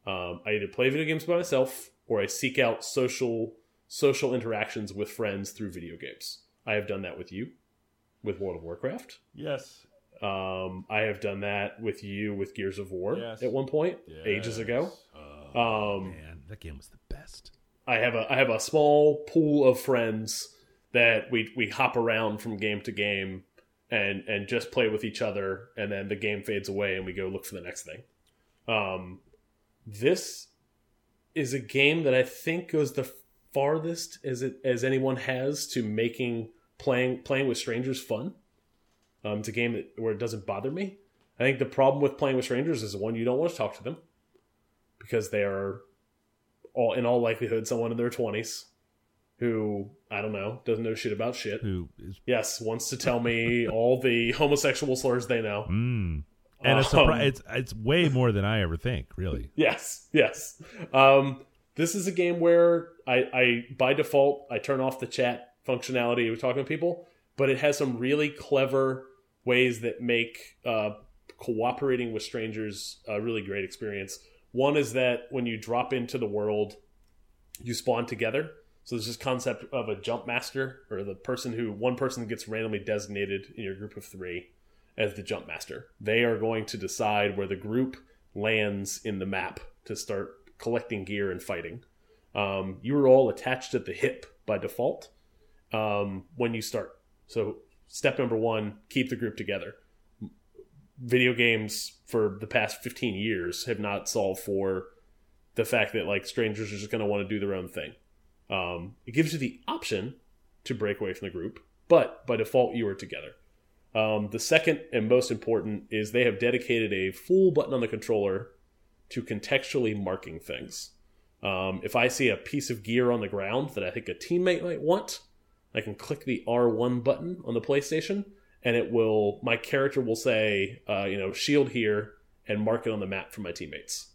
Um, I either play video games by myself or I seek out social social interactions with friends through video games. I have done that with you, with World of Warcraft. Yes. Um, I have done that with you with Gears of War Yes. at one point, ages ago. um, Man, that game was the best. I have a I have a small pool of friends that we we hop around from game to game and and just play with each other and then the game fades away and we go look for the next thing. Um this is a game that I think goes the farthest as it as anyone has to making playing playing with strangers fun. Um, it's a game that where it doesn't bother me. I think the problem with playing with strangers is one you don't want to talk to them because they are all in all likelihood someone in their twenties who I don't know doesn't know shit about shit. Who is Yes, wants to tell me all the homosexual slurs they know. mm. and it's, Um, it's it's way more than I ever think. Really. <laughs> Yes, yes. Um, this is a game where I, I, by default, I turn off the chat functionality of talking to people, but it has some really clever ways that make uh, cooperating with strangers a really great experience. One is that when you drop into the world, you spawn together. So there's this concept of a jump master, or the person who one person gets randomly designated in your group of three as the jump master. They are going to decide where the group lands in the map to start collecting gear and fighting. Um, you are all attached at the hip by default um, when you start. So step number one: keep the group together. Video games for the past 15 years have not solved for the fact that like strangers are just going to want to do their own thing. Um, it gives you the option to break away from the group, but by default you are together. Um, the second and most important is they have dedicated a full button on the controller to contextually marking things. Um, if I see a piece of gear on the ground that I think a teammate might want, I can click the R1 button on the PlayStation, and it will. My character will say, uh, you know, shield here, and mark it on the map for my teammates.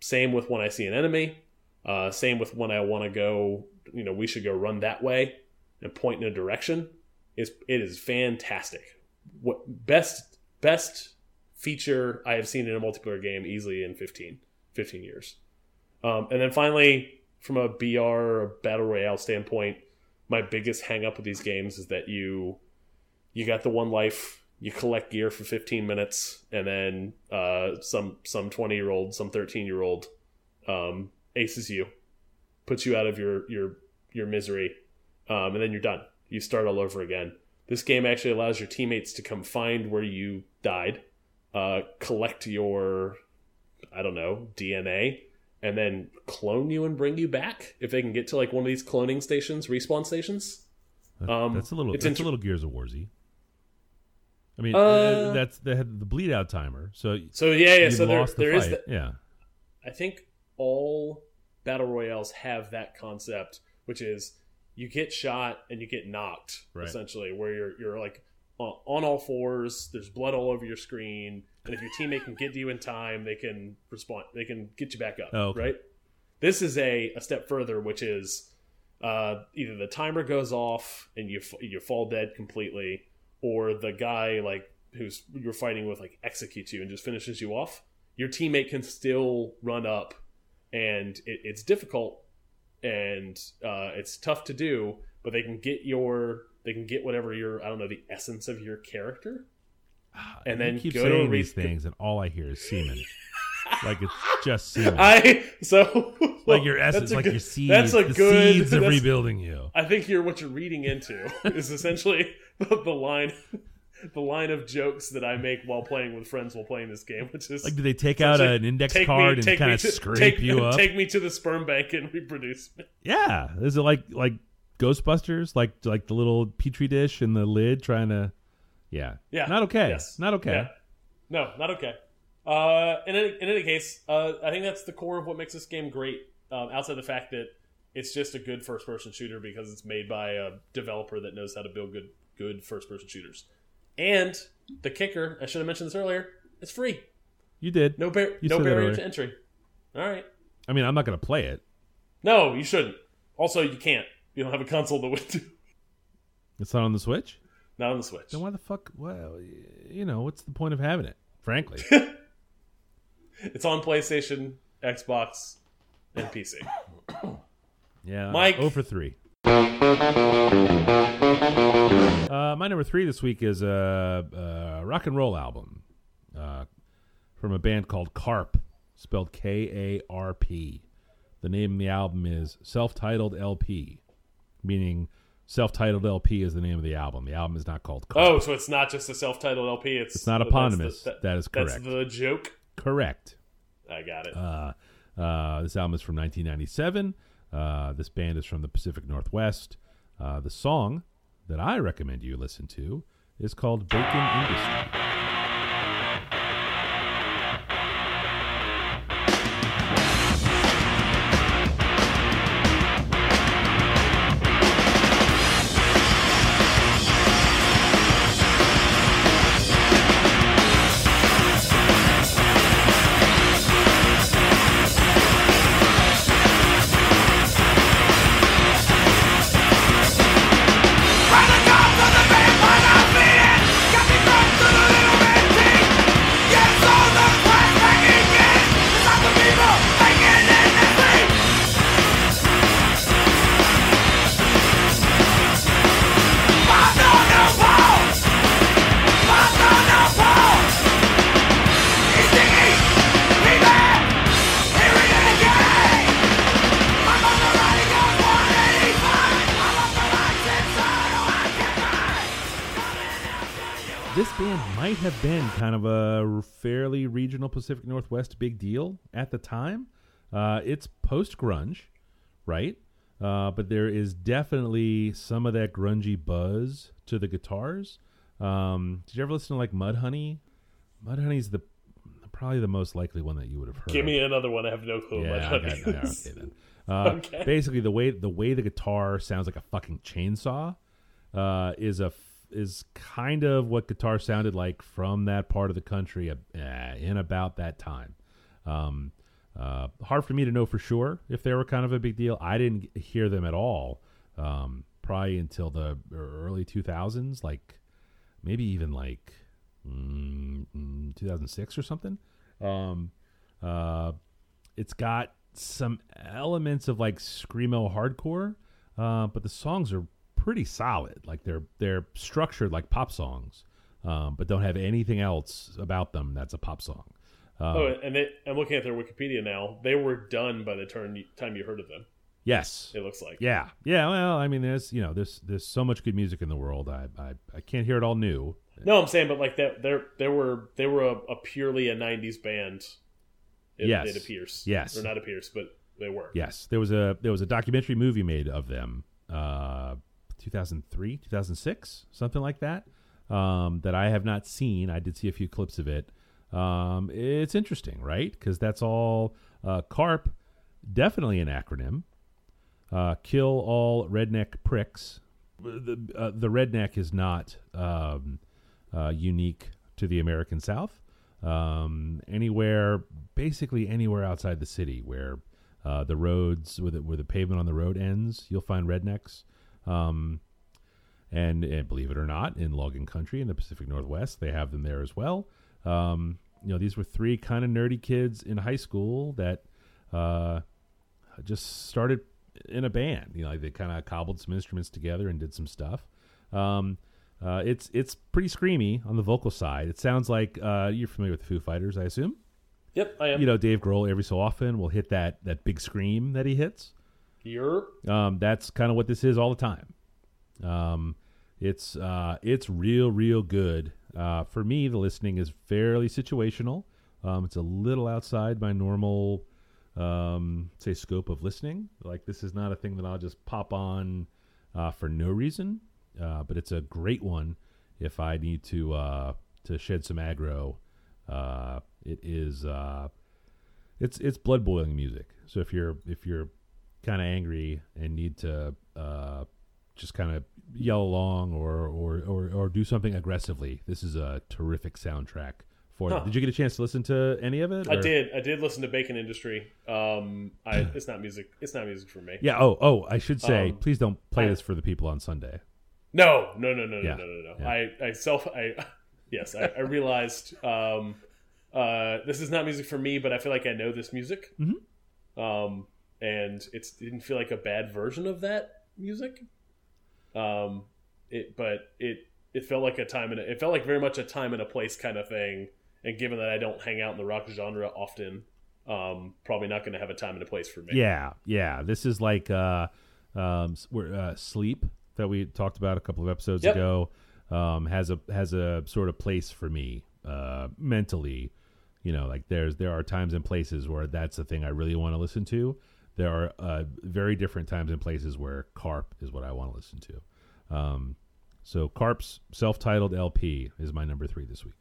Same with when I see an enemy. Uh, same with when I want to go. You know, we should go run that way and point in a direction. Is it is fantastic. What best best feature I have seen in a multiplayer game easily in 15, 15 years. Um, and then finally, from a BR or battle royale standpoint, my biggest hang up with these games is that you you got the one life, you collect gear for 15 minutes, and then uh, some some 20 year old, some 13 year old um, aces you, puts you out of your your your misery, um, and then you're done. You start all over again. This game actually allows your teammates to come find where you died, uh, collect your, I don't know, DNA, and then clone you and bring you back if they can get to like one of these cloning stations, respawn stations. That- Um, that's a little. it's That's a little Gears of Warsy. I mean, Uh, uh, that's they had the bleed out timer. So So yeah, yeah. So there, the there is that. yeah. I think all battle royales have that concept, which is you get shot and you get knocked Right. essentially, where you're you're like on on all fours. There's blood all over your screen, and if your teammate can get to you in time, they can respond. They can get you back up. Oh, okay. Right. This is a a step further, which is uh, either the timer goes off and you f- you fall dead completely, or the guy like who's you're fighting with like executes you and just finishes you off. Your teammate can still run up, and it, it's difficult and uh, it's tough to do, but they can get your they can get whatever your I don't know the essence of your character, ah, and then you keep go saying these things, and all I hear is semen. <laughs> like it's just semen. I so like your essence, like good- your seeds. That's a the good. seeds of rebuilding you. I think you're what you're reading into <laughs> is essentially the, the line, the line of jokes that I make while playing with friends while playing this game, which is Like, do they take out an index card me, and kind of scrape take, you <laughs> up? Take me to the sperm bank and reproduce me. Yeah, is it like like Ghostbusters, like like the little petri dish and the lid trying to? Yeah, Yeah. not okay. Yes. Not okay. Yeah. No, not okay. Uh, in, any, in any case, uh, I think that's the core of what makes this game great. Um, outside the fact that it's just a good first-person shooter because it's made by a developer that knows how to build good good first-person shooters. And the kicker, I should have mentioned this earlier, it's free. You did. No bar- You no barrier to entry. All right. I mean, I'm not going to play it. No, you shouldn't. Also, you can't. You don't have a console to win to. It's not on the Switch. Not on the Switch. Then why the fuck? Well, you know, what's the point of having it? Frankly, <laughs> It's on PlayStation, Xbox, and PC. <coughs> Yeah, Mike. 0 for three. Uh, my number three this week is a, a rock and roll album uh, from a band called Karp, spelled K A R P. The name of the album is Self Titled LP, meaning Self Titled LP is the name of the album. The album is not called Karp. Oh, so it's not just a self-titled LP. It's It's not that's eponymous. the- That is That's correct. the joke. Correct. I got it. Uh, uh, this album is from 1997. Uh, this band is from the Pacific Northwest. Uh, the song that I recommend you listen to is called Bacon Industry. Pacific Northwest big deal at the time. Uh, it's post grunge, right? Uh, but there is definitely some of that grungy buzz to the guitars. Um, did you ever listen to like Mudhoney? Mudhoney's the probably the most likely one that you would have heard. Give me another one. I have no clue Yeah, what I got, is. okay then. <laughs> Uh, Okay. Basically, the way the way the guitar sounds like a fucking chainsaw uh, is a is kind of what guitar sounded like from that part of the country uh, in about that time. Um, uh, hard for me to know for sure if they were kind of a big deal. I didn't hear them at all um, probably until the early 2000s, like maybe even like mm, mm, 2006 or something. Um, uh, it's got some elements of like screamo hardcore, uh, but the songs are pretty solid. Like they're they're structured like pop songs, um, but don't have anything else about them that's a pop song. Um, Oh, and they, I'm looking at their Wikipedia now. They were done by the turn, time you heard of them. yes, It looks like. yeah, yeah. Well, I mean, there's you know there's there's so much good music in the world. I I, I can't hear it all new. No, I'm saying, but like that, there, there were they were a, a purely a '90s band. It, Yes. it appears. Yes. or not appears, but they were. Yes, there was a there was a documentary movie made of them, uh, 2003, 2006, something like that. Um, that I have not seen. I did see a few clips of it. Um, it's interesting, right? Because that's all uh, KARP, definitely an acronym. Uh, kill all redneck pricks. The uh, the redneck is not um, uh, unique to the American South. Um, anywhere, basically anywhere outside the city where uh, the roads, where the, where the pavement on the road ends, you'll find rednecks. Um, and, and believe it or not, in logging country in the Pacific Northwest, they have them there as well. Um, you know, these were three kind of nerdy kids in high school that uh, just started in a band. You know, like they kind of cobbled some instruments together and did some stuff. Um, uh, it's it's pretty screamy on the vocal side. It sounds like uh, you're familiar with the Foo Fighters, I assume. Yep, I am. You know, Dave Grohl every so often will hit that that big scream that he hits. You're Um, that's kind of what this is all the time. Um, it's uh, it's real, real good. Uh, for me, the listening is fairly situational. Um, it's a little outside my normal, um, say, scope of listening. Like this is not a thing that I'll just pop on uh, for no reason. Uh, but it's a great one if I need to uh, to shed some aggro. Uh, it is uh, it's it's blood boiling music. So if you're if you're kind of angry and need to uh, just kind of yell along or, or or or do something aggressively, this is a terrific soundtrack for Huh. it. Did you get a chance to listen to any of it? I did. I did listen to Bacon Industry. Um, <sighs> I it's not music. It's not music for me. Yeah. Oh, oh. I should say, Um, please don't play I- this for the people on Sunday. No, no, no, no, Yeah, no, no, no, no. yeah. I, I self, I, <laughs> yes, I, I realized um, uh, this is not music for me, but I feel like I know this music. Mm-hmm. Um, and it didn't feel like a bad version of that music. Um, it but it it felt like a time and a, it felt like very much a time and a place kind of thing. And given that I don't hang out in the rock genre often, um, probably not going to have a time and a place for me. Yeah, yeah. This is like uh, um, where, uh, sleep that we talked about a couple of episodes Yep. ago um, has a has a sort of place for me uh, mentally. You know, like there's there are times and places where that's the thing I really want to listen to. There are uh, very different times and places where Karp is what I want to listen to. Um, so Karp's self-titled LP is my number three this week.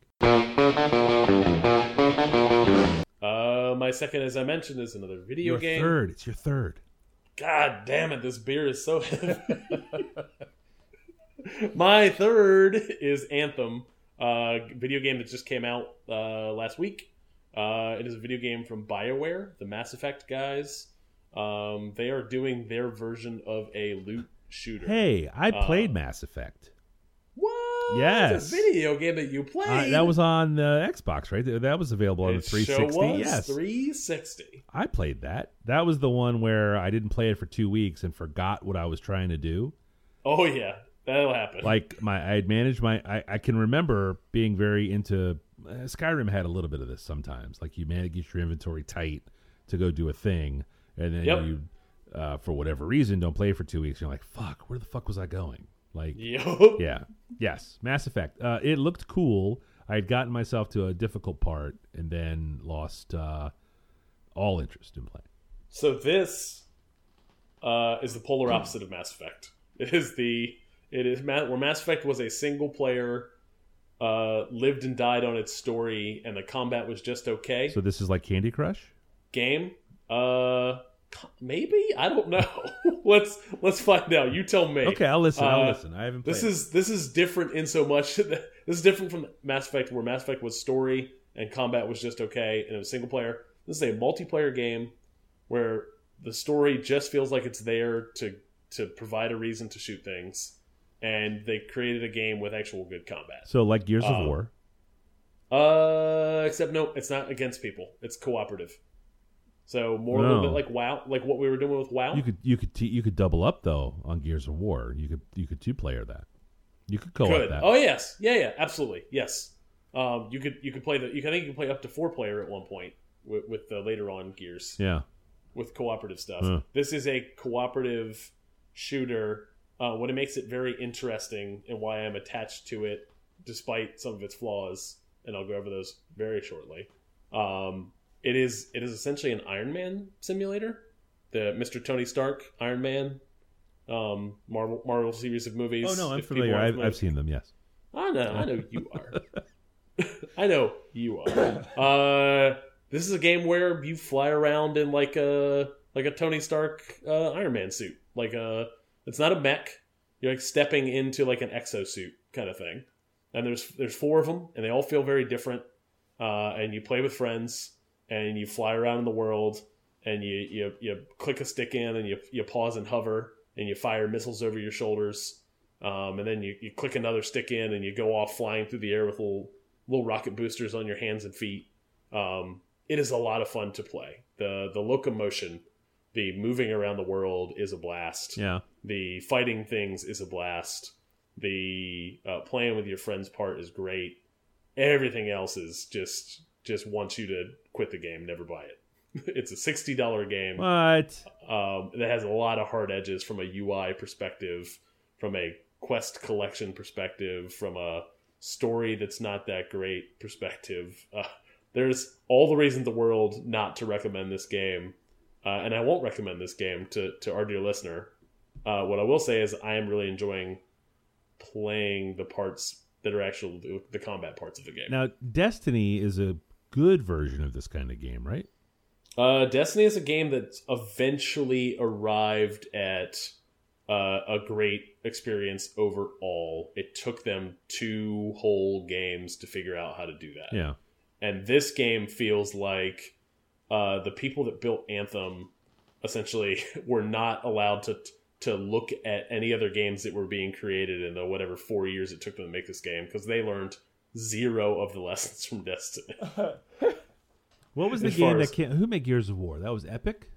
Uh, my second, as I mentioned, is another video Your game. third. It's your third. God damn it, this beer is so heavy. <laughs> My third is Anthem, uh, video game that just came out uh, last week. Uh, it is a video game from BioWare, the Mass Effect guys. Um, they are doing their version of a loot shooter. Hey, I Uh, played Mass Effect. What? Yes. A video game that you played. Uh, that was on the Xbox, right? That was available on the 360. Sure yes, 360. I played that. That was the one where I didn't play it for two weeks and forgot what I was trying to do. Oh yeah, that'll happen. Like my, I had managed my. I, I can remember being very into uh, Skyrim. Had a little bit of this sometimes. Like you manage your inventory tight to go do a thing, and then Yep. you, uh, for whatever reason, don't play for two weeks. You're like, fuck, where the fuck was I going? Like, Yup. yeah, yes, Mass Effect. Uh, it looked cool. I had gotten myself to a difficult part and then lost uh, all interest in playing. So this uh, is the polar opposite of Mass Effect. It is the it is where Mass Effect was a single player, uh, lived and died on its story, and the combat was just okay. So this is like Candy Crush. Game, uh, maybe I don't know. <laughs> let's let's find out. You tell me. Okay, I'll listen. I'll Uh, listen. I haven't. Played This it. is this is different in so much <laughs> that this is different from Mass Effect, where Mass Effect was story and combat was just okay, and it was single player. This is a multiplayer game where the story just feels like it's there to to provide a reason to shoot things, and they created a game with actual good combat. so like Gears uh, of War. Uh, except no, it's not against people. It's cooperative. So more a little bit like WoW, like what we were doing with WoW. You could you could t- you could double up though on Gears of War. You could you could two player that. You could co-op that. Oh yes, yeah, yeah, absolutely, yes. Um, you could you could play the you can, I think you can play up to four player at one point with, with the later on gears Yeah. with cooperative stuff. Huh. This is a cooperative shooter. Uh, what it makes it very interesting and why I'm attached to it, despite some of its flaws, and I'll go over those very shortly. Um, it is it is essentially an Iron Man simulator, the Mr. Tony Stark Iron Man, um, Marvel Marvel series of movies. Oh no, I'm familiar. I've. I've seen them. Yes. I know, I know you are. <laughs> <laughs> I know you are. Uh, this is a game where you fly around in like a like a Tony Stark uh, Iron Man suit. Like a, it's not a mech. You're like stepping into like an exosuit kind of thing. And there's there's four of them, and they all feel very different. Uh, and you play with friends, and you fly around in the world, and you you, you click a stick in, and you you pause and hover, and you fire missiles over your shoulders. Um, and then you, you click another stick in and you go off flying through the air with little little rocket boosters on your hands and feet. Um, it is a lot of fun to play. the The locomotion, the moving around the world, is a blast. Yeah. The fighting things is a blast. The uh, playing with your friends part is great. Everything else is just just wants you to quit the game, never buy it. <laughs> it's a sixty dollar game What? um, that has a lot of hard edges from a UI perspective, from a quest collection perspective, from a story that's not that great perspective. Uh, there's all the reasons in the world not to recommend this game, uh, and I won't recommend this game to to our dear listener. Uh, what I will say is I am really enjoying playing the parts that are actual the, the combat parts of the game. Now, Destiny is a good version of this kind of game, right? Uh, Destiny is a game that eventually arrived at uh, a great experience overall. It took them two whole games to figure out how to do that. Yeah. And this game feels like uh, the people that built Anthem essentially <laughs> were not allowed to to look at any other games that were being created in the whatever four years it took them to make this game because they learned zero of the lessons from Destiny. <laughs> What was the As game as- that came? Who made Gears of War? That was Epic.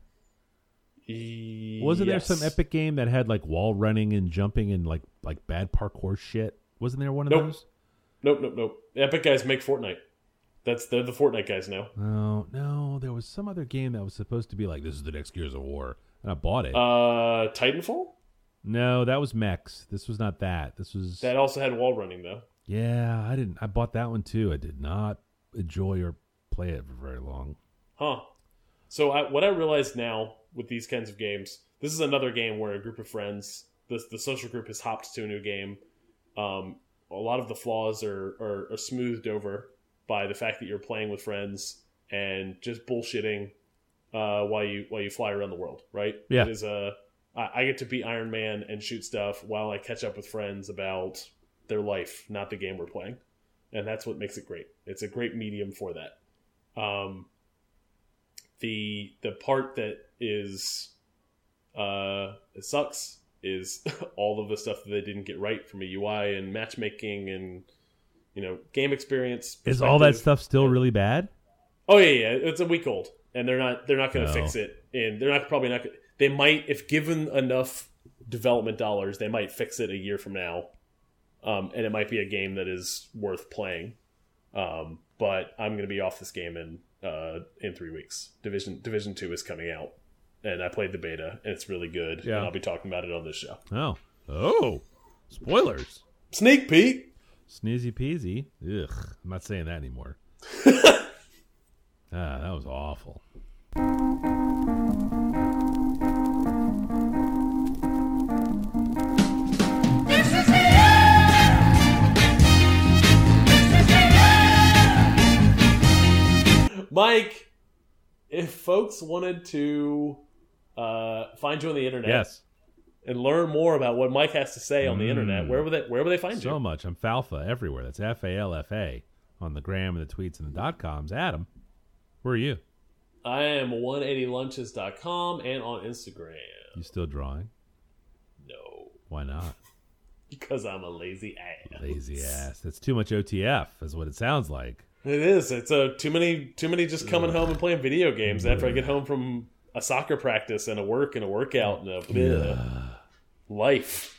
Wasn't there some epic game that had like wall running and jumping and like like bad parkour shit? Wasn't there one of Nope. those? Nope, nope, nope. Epic guys make Fortnite. That's they're the Fortnite guys now. No, no. There was some other game that was supposed to be like this is the next Gears of War, and I bought it. Uh, Titanfall. no, that was mechs. This was not that. This was That also had wall running though. Yeah. I didn't. I bought that one too. I did not enjoy or play it for very long. Huh. So I, what I realize now with these kinds of games, this is another game where a group of friends, the the social group has hopped to a new game. Um, a lot of the flaws are, are, are smoothed over by the fact that you're playing with friends and just bullshitting uh, while you while you fly around the world. Right? Yeah. It is a I, I get to be Iron Man and shoot stuff while I catch up with friends about their life, not the game we're playing, and that's what makes it great. It's a great medium for that. Um, the the part that is uh it sucks is <laughs> all of the stuff that they didn't get right from a UI and matchmaking and you know game experience. Is all that stuff still really bad? Oh yeah, yeah, it's a week old, and they're not they're not going to No. fix it, and they're not probably not. They might if given enough development dollars, they might fix it a year from now, um, and it might be a game that is worth playing. Um, but I'm going to be off this game in uh, in three weeks. Division Division Two is coming out, and I played the beta, and it's really good. Yeah. and I'll be talking about it on this show. Oh, oh, spoilers. Sneak peek. Sneezy peasy. Ugh, I'm not saying that anymore. <laughs> ah, that was awful. Mike, if folks wanted to uh, find you on the internet, Yes, and learn more about what Mike has to say on the internet, where would they where would they find so you? So much. I'm Falfa everywhere. That's F A L F A on the gram and the tweets and the dot coms. Adam, where are you? I am 180lunches.com and on Instagram. You still drawing? No, Why not? <laughs> because I'm a lazy ass. Lazy ass. That's too much OTF, is what it sounds like. It is. It's a too many too many just coming home and playing video games after I get home from a soccer practice and a work and a workout and a bleh. life.